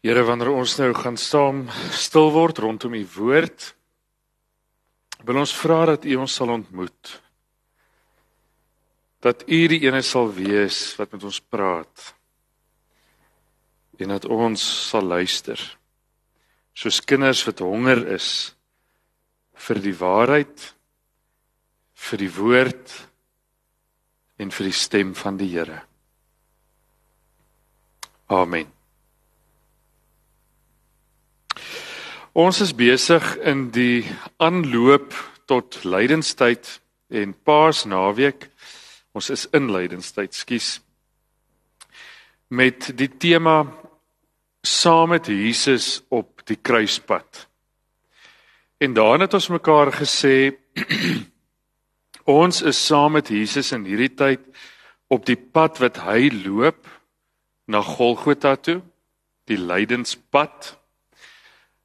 Here wanneer ons nou gaan staan stil word rondom u woord wil ons vra dat u ons sal ontmoet. Dat u die ene sal wees wat met ons praat en dat ons sal luister. Soos kinders wat honger is vir die waarheid vir die woord en vir die stem van die Here. Amen Ons is besig in die aanloop tot lydenstyd en Paasnaweek. Ons is in lydenstyd, skus. Met die tema saam met Jesus op die kruispad. En daarin het ons mekaar gesê ons is saam met Jesus in hierdie tyd op die pad wat hy loop na Golgotha toe, die lydenspad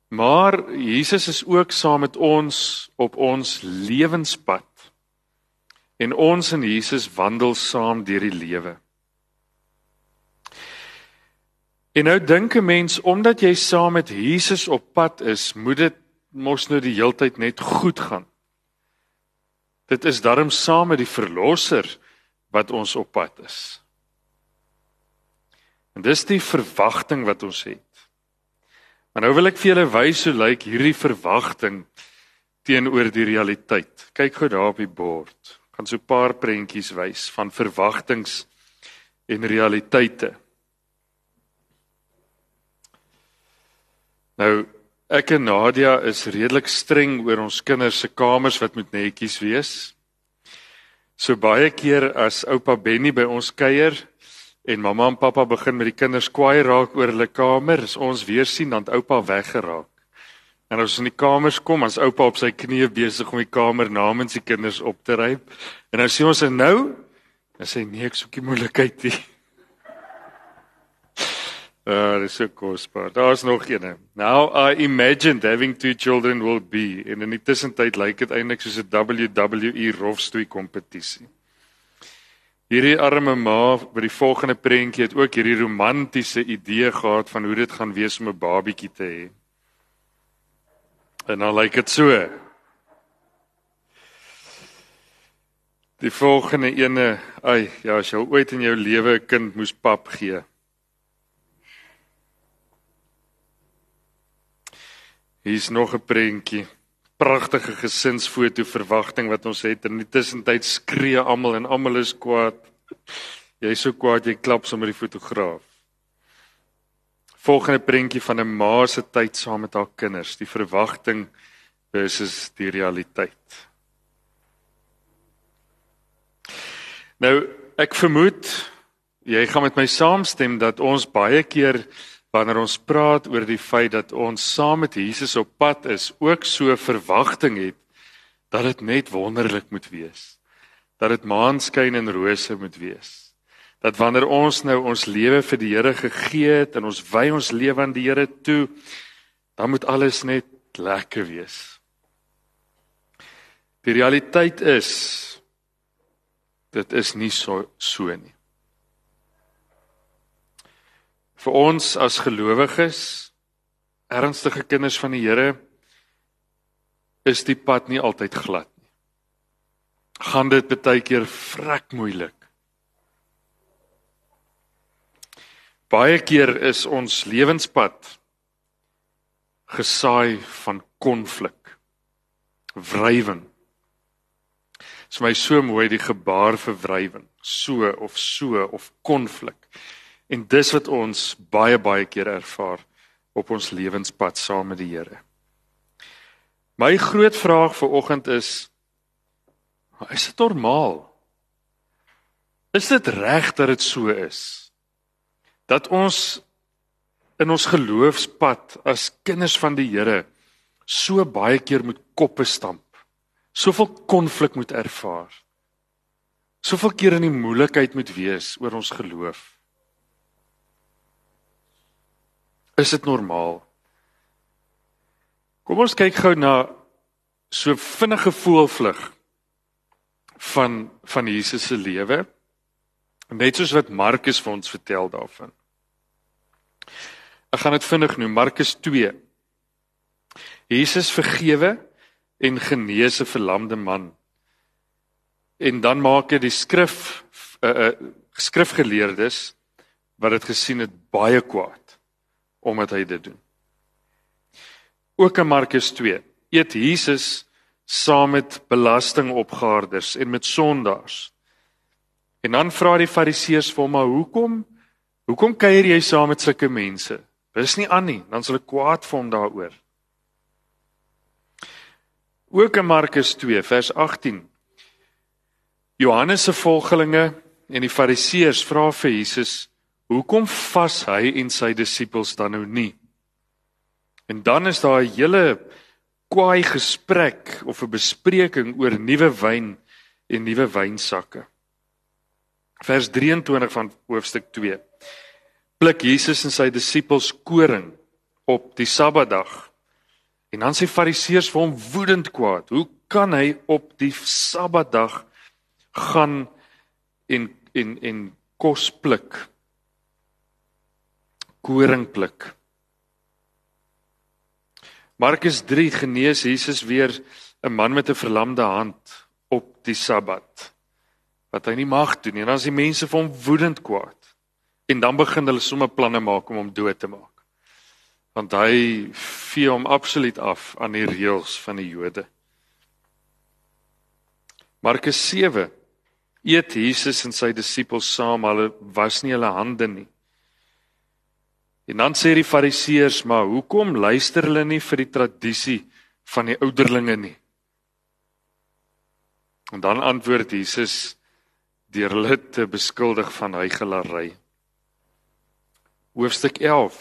Maar Jesus is ook saam met ons op ons lewenspad. En ons en Jesus wandel saam deur die lewe. En nou dink 'n mens omdat jy saam met Jesus op pad is, moet dit mos nou die heeltyd net goed gaan. Dit is darm saam met die verlosser wat ons op pad is. En dis die verwagting wat ons het. Maar nou wil ek vir julle wys hoe lyk hierdie verwagting teenoor die realiteit. Kyk gou daar op die bord. Ek gaan so 'n paar prentjies wys van verwagtings en realiteite. Nou ek en Nadia is redelik streng oor ons kinders se kamers wat moet netjies wees. So baie keer as oupa Benny by ons kuier, en mamma en pappa begin met die kinders kwaai raak oor hulle kamer, as ons weer sien dan oupa weggeraak. En as ons in die kamers kom, as oupa op sy knieë besig om die kamer namens die kinders op te ruim. En nou sien ons en nou, dan sê nee, ek soekie moeilikheid hier. Ah, uh, dis so kosbaar. Daar's nog een. Now I imagined having two children will be in 'n tussentyd lyk like dit eintlik soos 'n WWE rofstoei kompetisie. Hierdie arme ma by die volgende prentjie het ook hierdie romantiese idee gehad van hoe dit gaan wees om 'n babietjie te hê. En nou lyk dit so. Die volgende ene, ai, ja, as jy ooit in jou lewe 'n kind moes pap gee. Hier is nog 'n prentjie pragtige gesinsfoto verwagting wat ons het in die tussentyd skree almal en almal is kwaad. Jy's so kwaad jy klap sommer die fotograaf. Volgende prentjie van 'n ma se tyd saam met haar kinders, die verwagting versus die realiteit. Nou, ek vermoed jy gaan met my saamstem dat ons baie keer wanneer ons praat oor die feit dat ons saam met Jesus op pad is, ook so verwagting het dat dit net wonderlik moet wees. Dat dit maanskyn en rose moet wees. Dat wanneer ons nou ons lewe vir die Here gegee het en ons wy ons lewe aan die Here toe, dan moet alles net lekker wees. Die realiteit is dit is nie so so nie. Vir ons as gelowiges, ernstige kinders van die Here, is die pad nie altyd glad nie. Gaan dit baie keer vrek moeilik. Baie keer is ons lewenspad gesaai van konflik, wrywing. Dit is my so mooi die gebaar vir wrywing, so of so of konflik. En dis wat ons baie baie keer ervaar op ons lewenspad saam met die Here. My groot vraag vir oggend is is dit normaal? Is dit reg dat dit so is? Dat ons in ons geloofspad as kinders van die Here so baie keer moet koppe stamp. Soveel konflik moet ervaar. Soveel keer in die moeilikheid moet wees oor ons geloof. Is dit normaal? Kom ons kyk gou na so vinnige voelvlug van van Jesus se lewe. Net soos wat Markus vir ons vertel daarvan. Ek gaan dit vinnig noem, Markus 2. Jesus vergewe en genees 'n verlamde man. En dan maak hy die skrif uh, uh, skrifgeleerdes wat dit gesien het baie kwaad omdat hy dit doen. Ook in Markus 2 eet Jesus saam met belastingopgaarders en met sondaars. En dan vra die fariseërs vir hom: "Maar hoekom hoekom kuier jy saam met sulke mense?" Dis nie aan nie, dan sal ek kwaad vir hom daaroor. Ook in Markus 2 vers 18. Johannes se volgelinge en die fariseërs vra vir Jesus: "Hoekom vas hy en sy disippels dan nou nie?" En dan is daar 'n hele kwaai gesprek of 'n bespreking oor nuwe wyn en nuwe wynsakke. Vers 23 van hoofstuk 2. Pluk Jesus en sy disippels koring op die Sabbatdag. En dan sê Fariseërs vir hom woedend kwaad: "Hoe kan hy op die Sabbatdag gaan en en en kos pluk? Koring pluk?" Markus 3 genees Jesus weer 'n man met 'n verlamde hand op die Sabbat. Wat hy nie mag doen nie. En dan is die mense vir hom woedend kwaad. En dan begin hulle sommer planne maak om hom dood te maak. Want hy vee hom absoluut af aan die reëls van die Jode. Markus 7 eet Jesus en sy disippels saam. Hulle was nie hulle hande nie. En dan sê die fariseërs, maar hoekom luister hulle nie vir die tradisie van die ouderlinge nie? En dan antwoord Jesus deur hulle te beskuldig van hygelary. Hoofstuk 11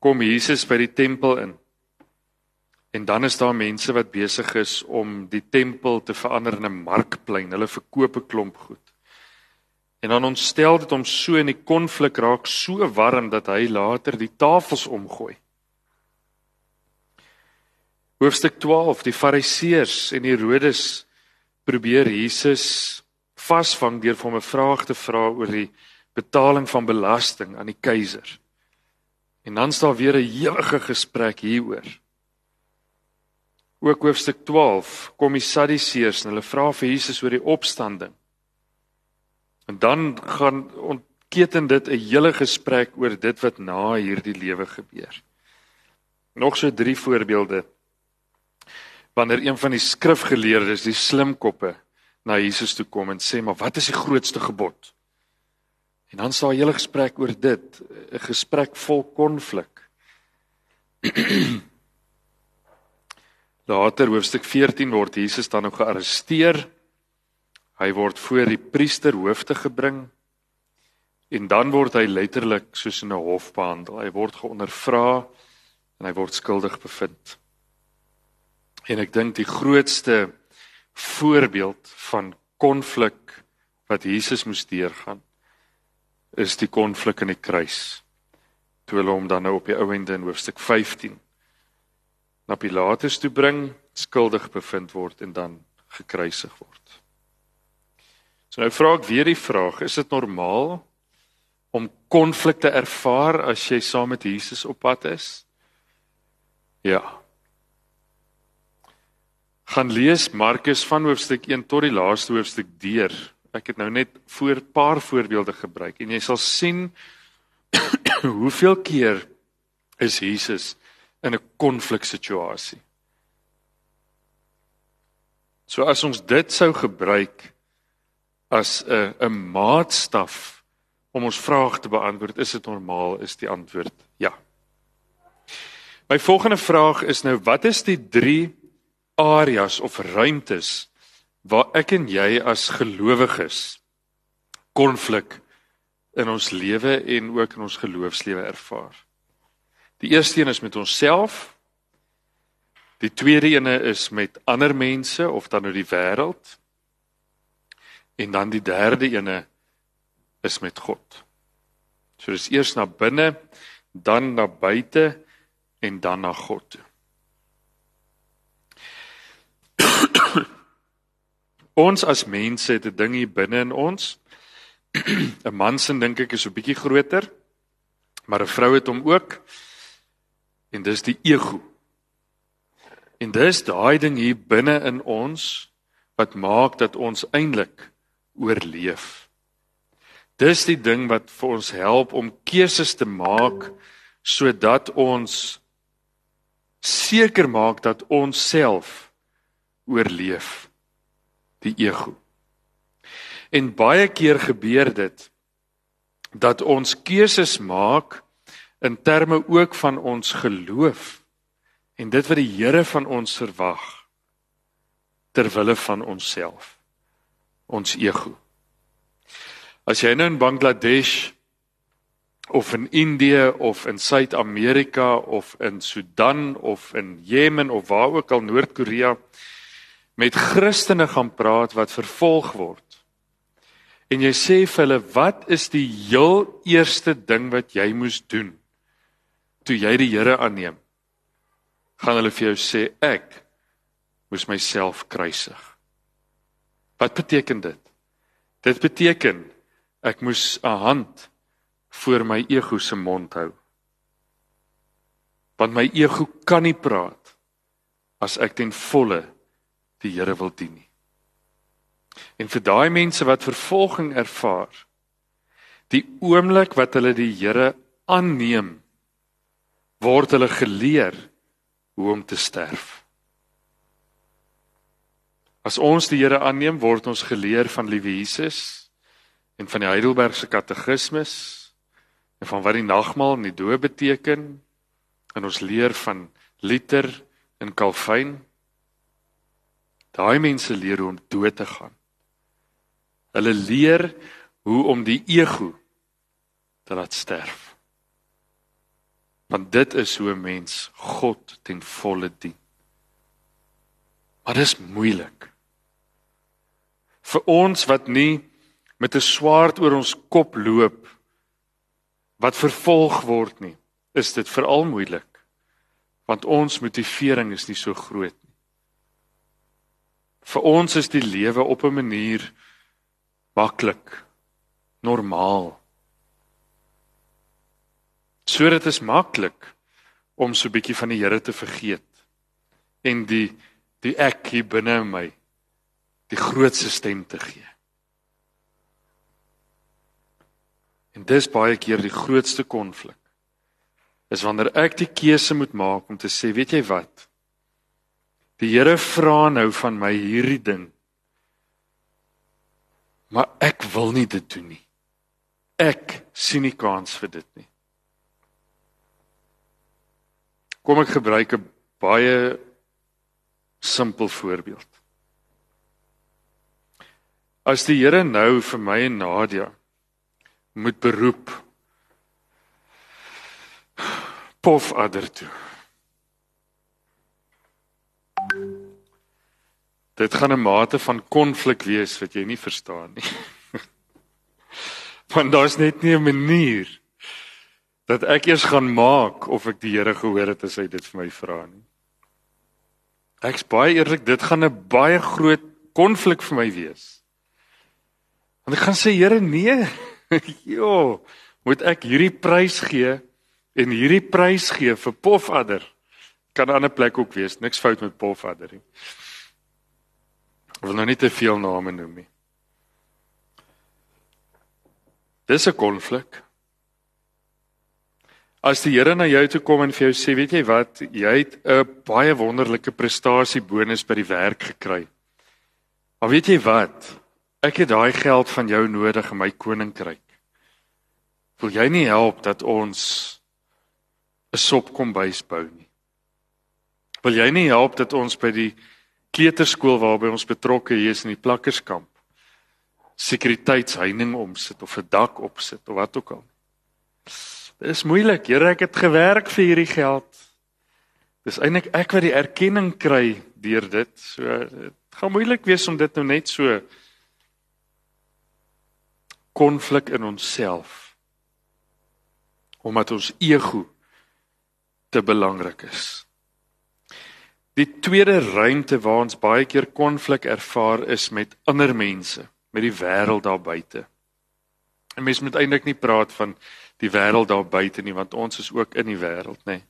kom Jesus by die tempel in. En dan is daar mense wat besig is om die tempel te verander in 'n markplein. Hulle verkoop 'n klomp goed. En dan ontstel dit hom so en die konflik raak so warm dat hy later die tafels omgooi. Hoofstuk 12: Die Fariseërs en Herodes probeer Jesus vasvang deur hom 'n vraag te vra oor die betaling van belasting aan die keiser. En dan staan weer 'n ewige gesprek hieroor. Ook hoofstuk 12 kom die Sadduseërs en hulle vra vir Jesus oor die opstanding. En dan gaan ontketen dit 'n hele gesprek oor dit wat na hierdie lewe gebeur. Nog so drie voorbeelde. Wanneer een van die skrifgeleerdes, die slimkoppe, na Jesus toe kom en sê, "Maar wat is die grootste gebod?" En dan staan 'n hele gesprek oor dit, 'n gesprek vol konflik. Later hoofstuk 14 word Jesus dan nog gearresteer Hy word voor die priesterhoofde gebring en dan word hy letterlik soos in 'n hof behandel. Hy word geondervra en hy word skuldig bevind. En ek dink die grootste voorbeeld van konflik wat Jesus moes deurgaan is die konflik aan die kruis. Toe hulle hom dan nou op die ou ende in hoofstuk 15 na Pilatus toe bring, skuldig bevind word en dan gekruisig word. So nou vra ek weer die vraag, is dit normaal om konflik te ervaar as jy saam met Jesus op pad is? Ja. Gaan lees Markus van hoofstuk 1 tot die laaste hoofstuk deur. Ek het nou net voor 'n paar voorbeelde gebruik en jy sal sien hoeveel keer is Jesus in 'n konfliksituasie. So as ons dit sou gebruik as 'n 'n maatstaf om ons vraag te beantwoord, is dit normaal? Is die antwoord ja. My volgende vraag is nou wat is die 3 areas of ruimtes waar ek en jy as gelowiges konflik in ons lewe en ook in ons geloofslewe ervaar? Die eerste een is met onsself. Die tweede een is met ander mense of dan nou die wêreld. En dan die derde ene is met God. So dis eers na binne, dan na buite en dan na God toe. ons as mense het 'n ding hier binne in ons. 'n Man se dink ek is so bietjie groter. Maar 'n vrou het hom ook en dis die ego. En dis daai ding hier binne in ons wat maak dat ons eintlik oorleef. Dis die ding wat vir ons help om keuses te maak sodat ons seker maak dat ons self oorleef die ego. En baie keer gebeur dit dat ons keuses maak in terme ook van ons geloof en dit wat die Here van ons verwag ter wille van onsself ons ego As jy nou in Bangladesh of in Indië of in Suid-Amerika of in Sudan of in Jemen of waar ook al Noord-Korea met Christene gaan praat wat vervolg word. En jy sê vir hulle, "Wat is die heel eerste ding wat jy moes doen toe jy die Here aanneem?" Gaan hulle vir jou sê, "Ek moes myself kruisig." Wat beteken dit? Dit beteken Ek moes 'n hand voor my ego se mond hou. Want my ego kan nie praat as ek ten volle die Here wil dien nie. En vir daai mense wat vervolging ervaar, die oomblik wat hulle die Here aanneem, word hulle geleer hoe om te sterf. As ons die Here aanneem, word ons geleer van liewe Jesus en van die Heidelbergse katekismes en van wat die nagmaal en die doop beteken. En ons leer van Luther en Calvin. Daai mense leer hoe om dood te gaan. Hulle leer hoe om die ego te laat sterf. Want dit is hoe 'n mens God ten volle dien. Maar dit is moeilik vir ons wat nie met 'n swaard oor ons kop loop wat vervolg word nie, is dit veral moeilik. Want ons motivering is nie so groot nie. Vir ons is die lewe op 'n manier maklik, normaal. So dit is maklik om so 'n bietjie van die Here te vergeet en die die ek hier binne in my die grootste stem te gee. En dis baie keer die grootste konflik. Is wanneer ek die keuse moet maak om te sê, weet jy wat? Die Here vra nou van my hierdie ding. Maar ek wil nie dit doen nie. Ek sien nie kans vir dit nie. Kom ek gebruik 'n baie simpel voorbeeld. As die Here nou vir my en Nadia moet beroep pof adder toe. Dit gaan 'n mate van konflik wees wat jy nie verstaan nie. Want daar's net nie 'n manier dat ek eers gaan maak of ek die Here gehoor het as hy dit vir my vra nie. Ek's baie eerlik, dit gaan 'n baie groot konflik vir my wees. Want ek gaan sê Here, nee. jo, moet ek hierdie prys gee en hierdie prys gee vir pofadder? Kan 'n ander plek ook wees, niks fout met pofadder nie. Ek wil nou nie te veel name noem nie. Dis 'n konflik. As die Here na jou toe kom en vir jou sê, weet jy wat, jy het 'n baie wonderlike prestasie bonus by die werk gekry. Maar weet jy wat? Ek het daai geld van jou nodig in my koninkryk. Wil jy nie help dat ons 'n sopkombuis bou nie? Wil jy nie help dat ons by die kleuterskool waarby ons betrokke is in die plakkerskamp sekuriteitsheining omsit of 'n dak opsit of wat ook al? Dit is moeilik. Here, ek het gewerk vir hierdie geld. Dis eintlik ek wat die erkenning kry deur dit. So dit gaan moeilik wees om dit nou net so konflik in onsself omdat ons ego te belangrik is. Die tweede ruimte waar ons baie keer konflik ervaar is met ander mense, met die wêreld daar buite. 'n Mens moet eintlik nie praat van die wêreld daar buite nie want ons is ook in die wêreld nê. Nee.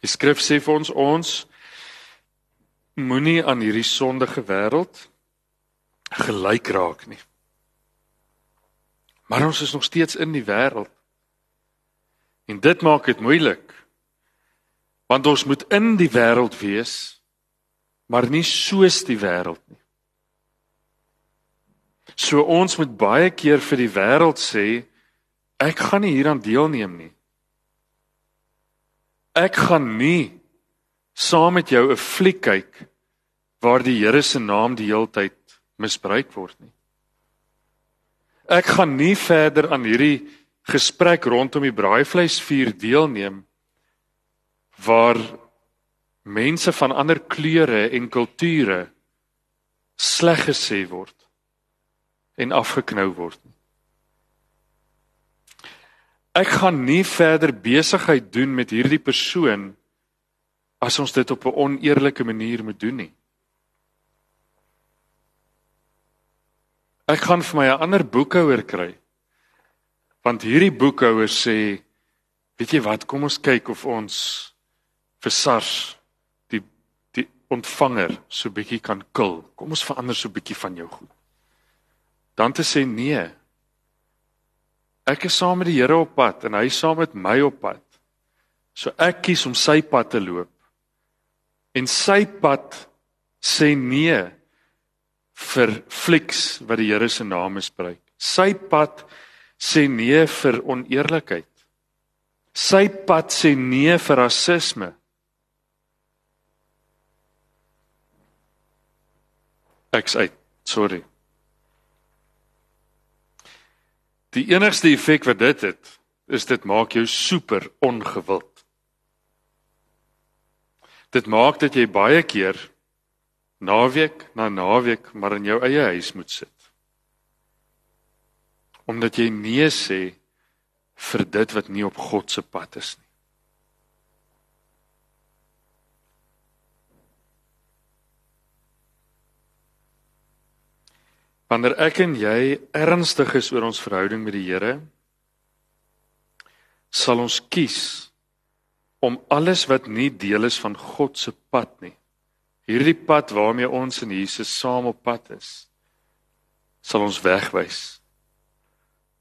Die skrif sê vir ons ons moenie aan hierdie sondige wêreld gelyk raak nie. Maar ons is nog steeds in die wêreld. En dit maak dit moeilik. Want ons moet in die wêreld wees, maar nie soos die wêreld nie. So ons moet baie keer vir die wêreld sê ek gaan nie hieraan deelneem nie. Ek gaan nie saam met jou 'n fliek kyk waar die Here se naam die heeltyd misbruik word nie. Ek gaan nie verder aan hierdie gesprek rondom die braaivleisvuur deelneem waar mense van ander kleure en kulture sleg gesê word en afgeknou word. Ek gaan nie verder besigheid doen met hierdie persoon as ons dit op 'n oneerlike manier moet doen nie. Ek gaan vir my 'n ander boekhouer kry. Want hierdie boekhouer sê, weet jy wat, kom ons kyk of ons vir SARS die die ontvanger so bietjie kan kil. Kom ons verander so bietjie van jou goed. Dan te sê nee. Ek is saam met die Here op pad en hy saam met my op pad. So ek kies om sy pad te loop. En sy pad sê nee vir flieks wat die Here se naam misbruik. Sy pad sê nee vir oneerlikheid. Sy pad sê nee vir rasisme. Ek's uit. Sorry. Die enigste effek wat dit het, is dit maak jou super ongewild. Dit maak dat jy baie keer naweek na naweek maar in jou eie huis moet sit. Omdat jy nee sê vir dit wat nie op God se pad is nie. Wanneer ek en jy ernstig is oor ons verhouding met die Here, sal ons kies om alles wat nie deel is van God se pad nie hierdie pad waarmee ons in Jesus saam op pad is sal ons wegwys.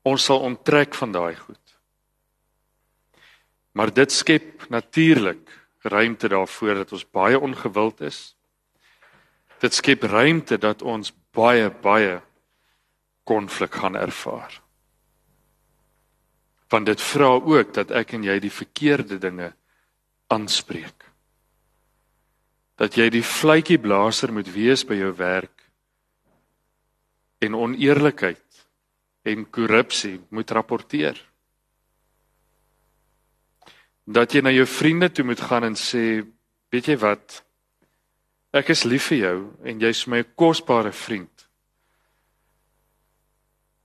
Ons sal onttrek van daai goed. Maar dit skep natuurlik ruimte daarvoor dat ons baie ongewild is. Dit skep ruimte dat ons baie baie konflik gaan ervaar. Want dit vra ook dat ek en jy die verkeerde dinge aanspreek dat jy die fluitjie blaaser moet wees by jou werk en oneerlikheid en korrupsie moet rapporteer. Dat jy na jou vriende toe moet gaan en sê, weet jy wat? Ek is lief vir jou en jy's my kosbare vriend.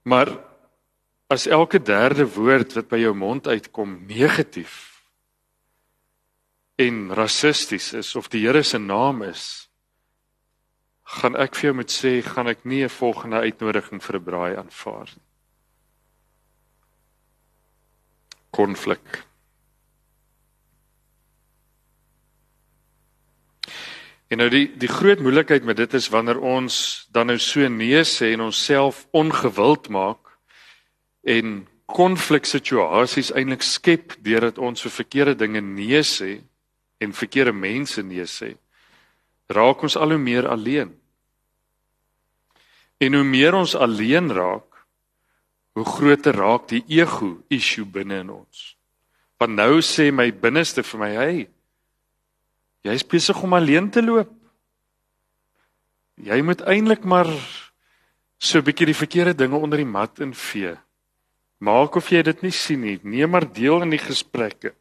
Maar as elke derde woord wat by jou mond uitkom negatief en rassisties is of die Here se naam is, gaan ek vir jou moet sê, gaan ek nie 'n volgende uitnodiging vir 'n braai aanvaar nie. Konflik. En nou die die groot moeilikheid met dit is wanneer ons dan nou so nee sê en onsself ongewild maak en konfliksituasies eintlik skep deurdat ons vir verkeerde dinge nee sê en verkeerde mense nee sê, raak ons al hoe meer alleen. En hoe meer ons alleen raak, hoe groter raak die ego issue binne in ons. Want nou sê my binneste vir my, "Hey, jy's besig om alleen te loop. Jy moet eintlik maar so 'n bietjie die verkeerde dinge onder die mat invee. Maak of jy dit nie sien nie. Neem maar deel in die gesprekke."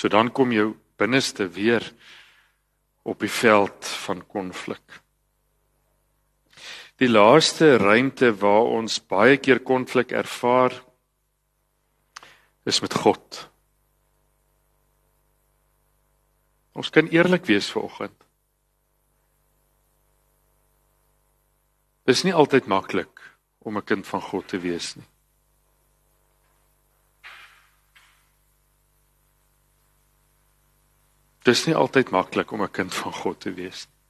So dan kom jou binneste weer op die veld van konflik. Die laaste ruimte waar ons baie keer konflik ervaar is met God. Ons kan eerlik wees vanoggend. Dis nie altyd maklik om 'n kind van God te wees nie. Dis nie altyd maklik om 'n kind van God te wees nie.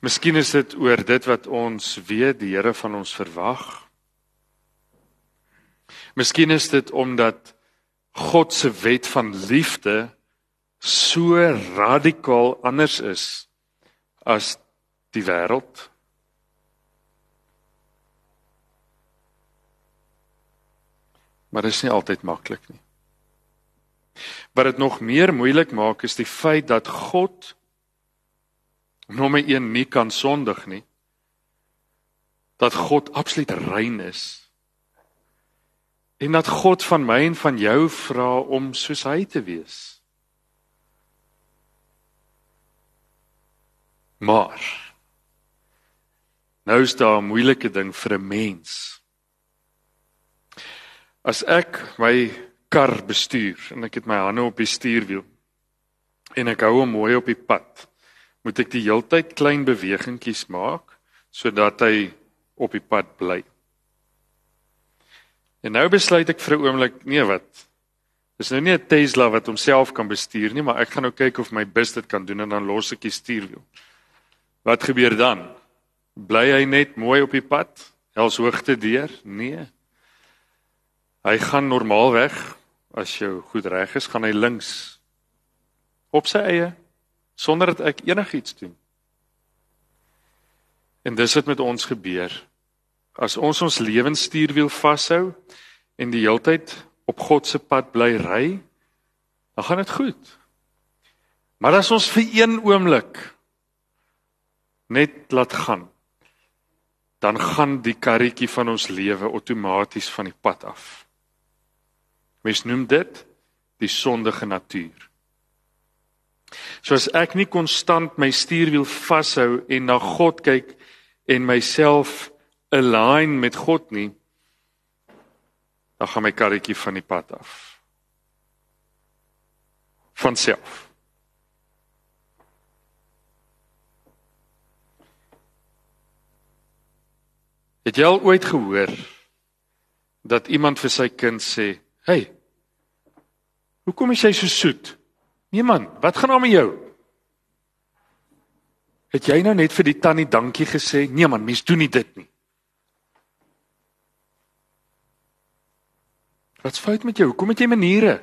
Miskien is dit oor dit wat ons weet die Here van ons verwag. Miskien is dit omdat God se wet van liefde so radikaal anders is as die wêreld. Maar dit is nie altyd maklik nie. Wat dit nog meer moeilik maak is die feit dat God nommer 1 nie kan sondig nie. Dat God absoluut rein is. En dat God van my en van jou vra om soos hy te wees. Maar nou is daar 'n moeilike ding vir 'n mens. As ek my kar bestuur en ek het my hande op die stuurwiel en ek hou hom mooi op die pad moet ek die heeltyd klein bewegingkies maak sodat hy op die pad bly. En nou besluit ek vir 'n oomblik, nee wat? Dis nou nie 'n Tesla wat homself kan bestuur nie, maar ek gaan nou kyk of my bus dit kan doen en dan los ek die stuurwiel. Wat gebeur dan? Bly hy net mooi op die pad? Els hoogte deur? Nee. Hy gaan normaalweg as jou goed reg is, gaan hy links op sy eie sonder dat ek enigiets doen. En dis wat met ons gebeur. As ons ons lewensstuurwiel vashou en die heeltyd op God se pad bly ry, dan gaan dit goed. Maar as ons vir een oomblik net laat gaan, dan gaan die karretjie van ons lewe outomaties van die pad af. Mens noem dit die sondige natuur. So as ek nie konstant my stuurwiel vashou en na God kyk en myself align met God nie, dan gaan my karretjie van die pad af. Van self. Het jy al ooit gehoor dat iemand vir sy kind sê: "Hey, hoekom is jy so soet?" Nee man, wat gaan aan met jou? Het jy nou net vir die tannie dankie gesê? Nee man, mens doen nie dit nie. Wat's fout met jou? Hoekom het jy maniere?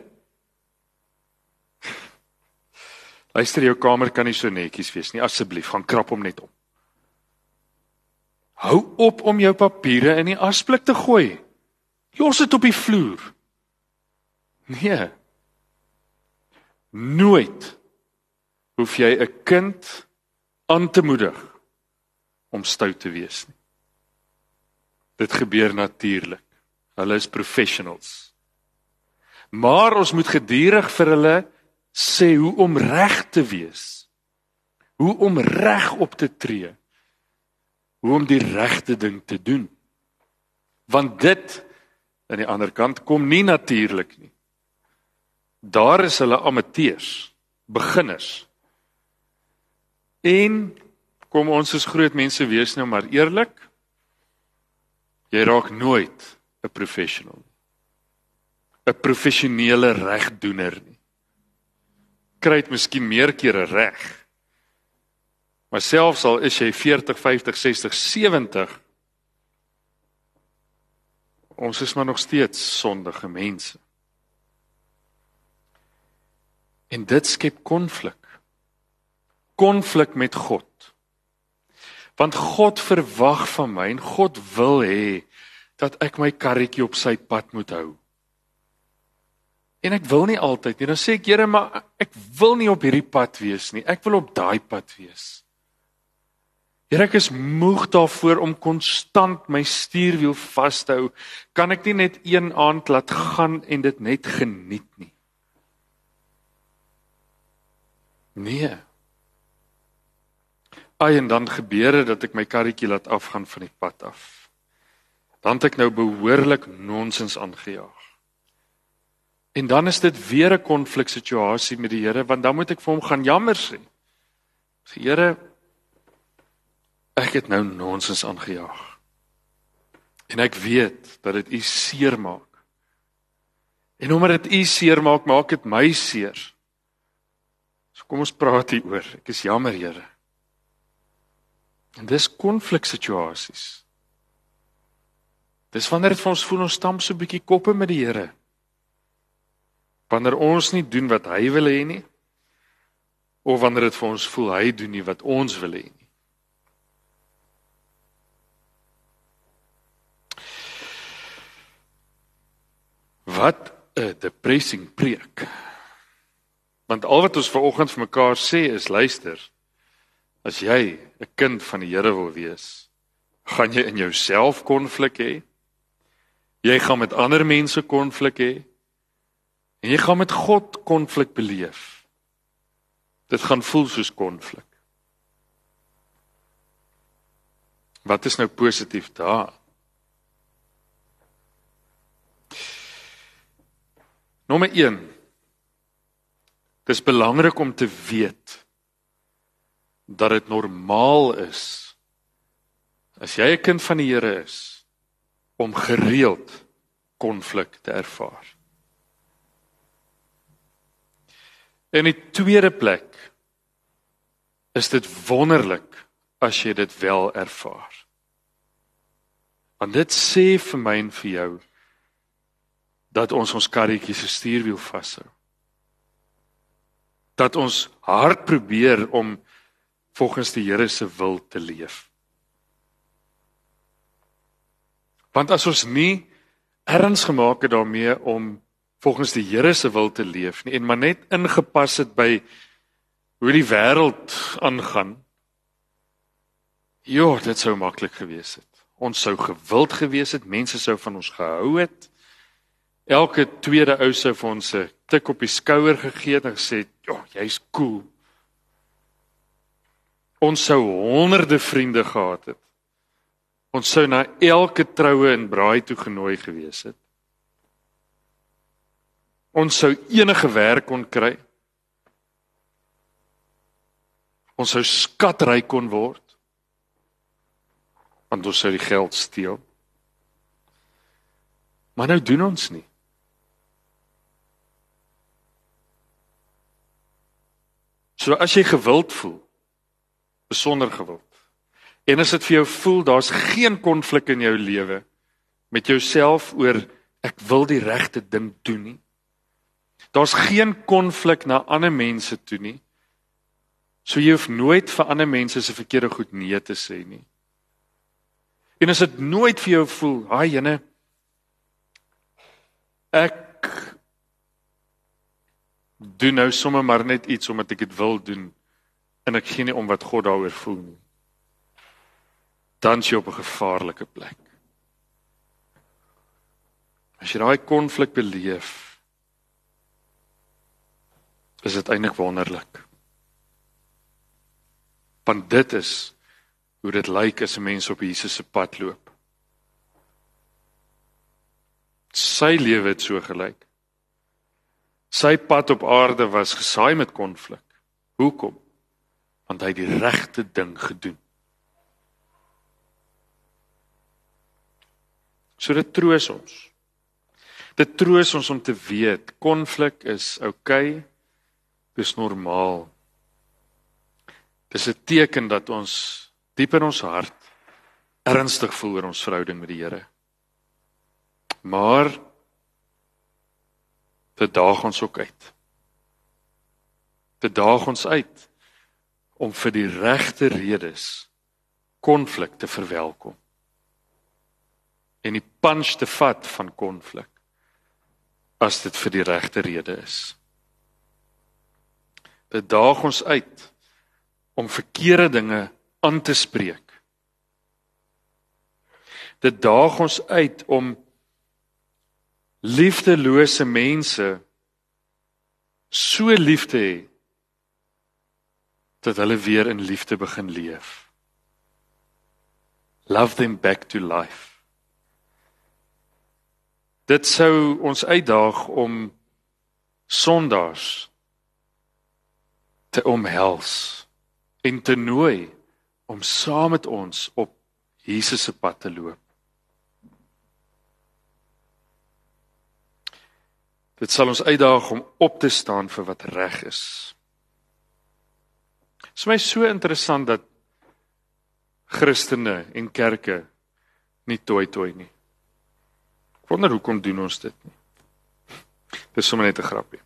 Luister, jou kamer kan nie so netjies wees nie. Asseblief, gaan krap hom net om. Hou op om jou papiere in die asblik te gooi. Los dit op die vloer. Nee. Nooit hoef jy 'n kind aan te moedig om stout te wees nie. Dit gebeur natuurlik. Hulle is professionals. Maar ons moet gedurig vir hulle sê hoe om reg te wees. Hoe om reg op te tree. Hoe om die regte ding te doen. Want dit aan die ander kant kom nie natuurlik nie. Daar is hulle amateurs, beginners. En kom ons is groot mense wees nou maar eerlik. Jy raak nooit 'n professional. 'n Professionele regdoener nie. Kry dit miskien meer kere reg. Maar selfs al is jy 40, 50, 60, 70 ons is maar nog steeds sondige mense. En dit skep konflik. Konflik met God. Want God verwag van my en God wil hê dat ek my karretjie op sy pad moet hou. En ek wil nie altyd nie. Dan sê ek, Here, maar ek wil nie op hierdie pad wees nie. Ek wil op daai pad wees. Here, ek is moeg daarvoor om konstant my stuurwiel vas te hou. Kan ek nie net een aand laat gaan en dit net geniet nie? Nee. Ai en dan gebeur dit dat ek my karretjie laat afgaan van die pad af. Dan het ek nou behoorlik nonsens aangejaag. En dan is dit weer 'n konfliksituasie met die Here want dan moet ek vir hom gaan jammer sê. Sê Here, ek het nou nonsens aangejaag. En ek weet dat dit u seermaak. En omdat dit u seermaak, maak dit my seer. Kom ons praat hieroor. Ek is jammer, Here. En dis konfliksituasies. Dis wanneer dit vir ons voel ons stamp so bietjie koppe met die Here. Wanneer ons nie doen wat hy wil hê nie of wanneer dit vir ons voel hy doen nie wat ons wil hê nie. Wat 'n depressing preek. Want al wat ons vanoggend vir mekaar sê is luister. As jy 'n kind van die Here wil wees, gaan jy in jouself konflik hê. Jy gaan met ander mense konflik hê. En jy gaan met God konflik beleef. Dit gaan voel soos konflik. Wat is nou positief daar? Nommer 1. Dis belangrik om te weet dat dit normaal is as jy 'n kind van die Here is om gereeld konflik te ervaar. In die tweede plek is dit wonderlik as jy dit wel ervaar. Want dit sê vir my en vir jou dat ons ons karretjie se stuurwiel vashou. Dat ons hard probeer om volgens die Here se wil te leef. Want as ons nie erns gemaak het daarmee om volgens die Here se wil te leef nie en maar net ingepas het by hoe die wêreld aangaan. Ja, dit sou maklik gewees het. Ons sou gewild gewees het, mense sou van ons gehou het. Elke tweede ou sou vir ons 'n tik op die skouer gegee het en gesê, "Ja, oh, jy's cool." Ons sou honderde vriende gehad het. Ons sou na elke troue en braai toe genooi gewees het. Ons sou enige werk kon kry. Ons sou skatryk kon word. Want ons sou die geld steel. Maar nou doen ons nie. So as jy gewild voel, besonder gewild. En as dit vir jou voel daar's geen konflik in jou lewe met jouself oor ek wil die regte ding doen nie. Daar's geen konflik na ander mense toe nie. So jy hoef nooit vir ander mense se verkeerde goed nee te sê nie. En as dit nooit vir jou voel, haai jene ek doen nou sommer maar net iets omdat ek dit wil doen en ek gee nie om wat God daaroor voel nie. Dan is jy op 'n gevaarlike plek. As jy daai konflik beleef, is dit eintlik wonderlik. Want dit is hoe dit lyk as 'n mens op Jesus se pad loop. Sy lewe het so gelyk. Sy pad op aarde was gesaai met konflik. Hoekom? Want hy het die regte ding gedoen. So dit troos ons. Dit troos ons om te weet konflik is oukei. Okay, dis normaal. Dis 'n teken dat ons diep in ons hart ernstig voel oor ons verhouding met die Here. Maar Dit daag ons ook uit. Dit daag ons uit om vir die regte redes konflik te verwelkom. En die punch te vat van konflik as dit vir die regte rede is. Dit daag ons uit om verkeerde dinge aan te spreek. Dit daag ons uit om liefdelose mense so lief te hê dat hulle weer in liefde begin leef. Love them back to life. Dit sou ons uitdaag om sondaars te omhels en te nooi om saam met ons op Jesus se pad te loop. Dit sal ons uitdaag om op te staan vir wat reg is. Dit is my so interessant dat Christene en kerke nie toi toi nie. Ek wonder hoekom doen ons dit nie. Dis sommer net 'n grappie.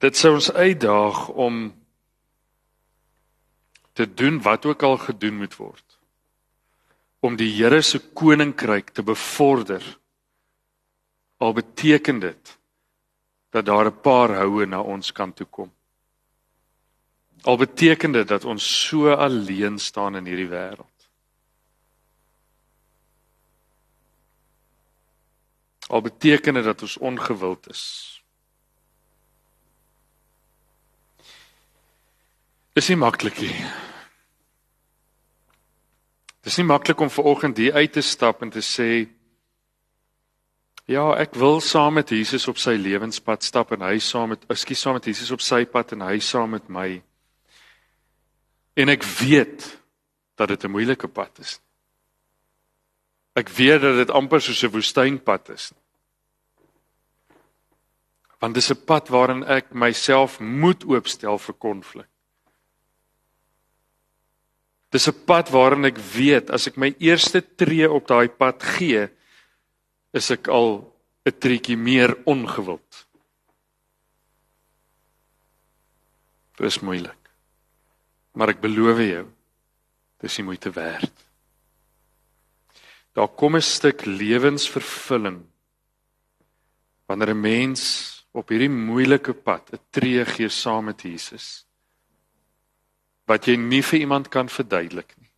Dit sou ons uitdaag om te doen wat ook al gedoen moet word om die Here se koninkryk te bevorder al beteken dit dat daar 'n paar houe na ons kant toe kom. Al beteken dit dat ons so alleen staan in hierdie wêreld. Al beteken dit dat ons ongewild is. Dis nie maklik nie. Dis nie maklik om ver oggend hier uit te stap en te sê ja, ek wil saam met Jesus op sy lewenspad stap en hy saam met ekskuus saam met Jesus op sy pad en hy saam met my. En ek weet dat dit 'n moeilike pad is. Ek weet dat dit amper soos 'n woestynpad is. Want dis 'n pad waarin ek myself moet oopstel vir konflik. Dis 'n pad waarin ek weet as ek my eerste tree op daai pad gee, is ek al 'n treetjie meer ongewild. Dit is moeilik. Maar ek beloof jou, dis die moeite werd. Daar kom 'n stuk lewensvervulling wanneer 'n mens op hierdie moeilike pad 'n tree gee saam met Jesus wat jy nie vir iemand kan verduidelik nie.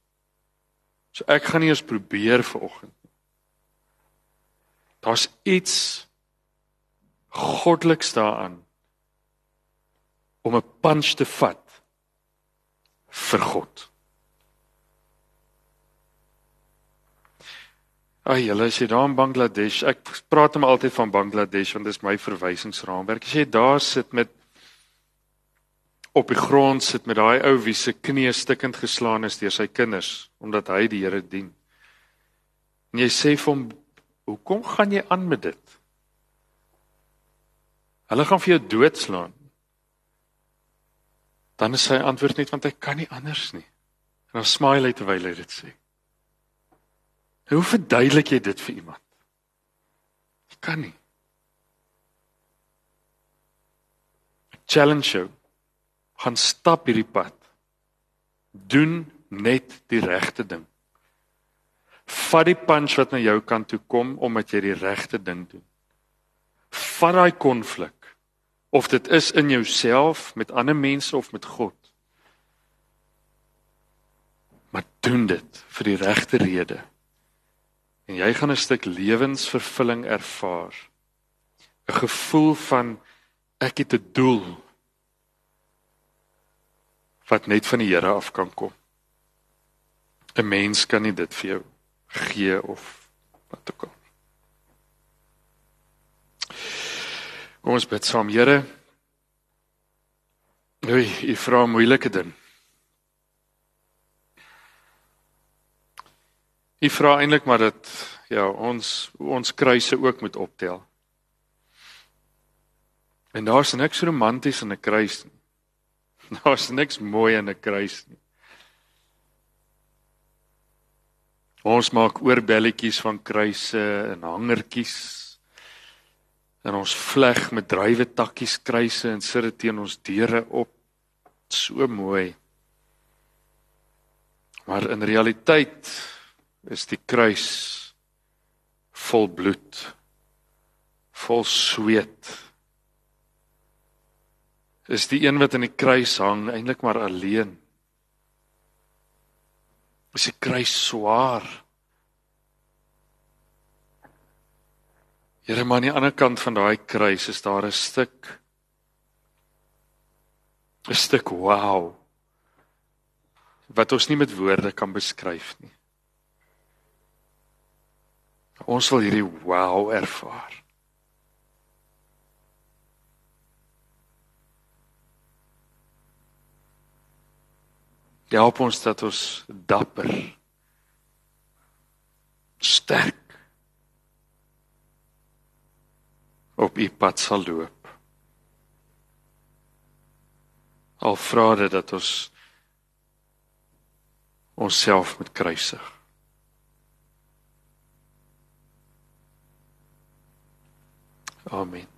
So ek gaan nie eens probeer vanoggend. Daar's iets goddeliks daaraan om 'n punch te vat vir God. Ag julle, as jy daar in Bangladesh, ek praat hom altyd van Bangladesh want dit is my verwysingsraamwerk. As jy daar sit met op die grond sit met daai ou wie se knie stikkend geslaan is deur sy kinders omdat hy die Here dien. En jy sê vir hom, "Hoekom gaan jy aan met dit?" Hulle gaan vir jou doodslaan. Dan is sy antwoord net want hy kan nie anders nie. En dan smile hy terwyl hy dit sê. Hoe verduidelik jy dit vir iemand? Jy kan nie. Challenge jou gaan stap hierdie pad. Doen net die regte ding. Vat die punch wat na jou kant toe kom omdat jy die regte ding doen. Vat daai konflik of dit is in jouself met ander mense of met God. Maar doen dit vir die regte rede. En jy gaan 'n stuk lewensvervulling ervaar. 'n Gevoel van ek het 'n doel wat net van die Here af kan kom. 'n Mens kan nie dit vir jou gee of wat ook al. Kom ons bid saam, Here. Oei, u vra moeilike ding. U vra eintlik maar dat ja, ons ons kruise ook moet optel. En daar's niks romanties in 'n kruis nie. Daar's niks mooi in 'n kruis nie. Ons maak oorbelletjies van kruise en hangertjies. En ons vleg met drywe takkies kruise en sit dit teen ons deure op. So mooi. Maar in realiteit is die kruis vol bloed. Vol sweet is die een wat in die kruis hang eintlik maar alleen. Is die kruis swaar? Here maar aan die ander kant van daai kruis is daar 'n stuk 'n stuk wow wat ons nie met woorde kan beskryf nie. Ons wil hierdie wow ervaar. Help ons dat ons dapper sterk op u pad sal loop. Al vra dit dat ons onsself met kruisig. Amen.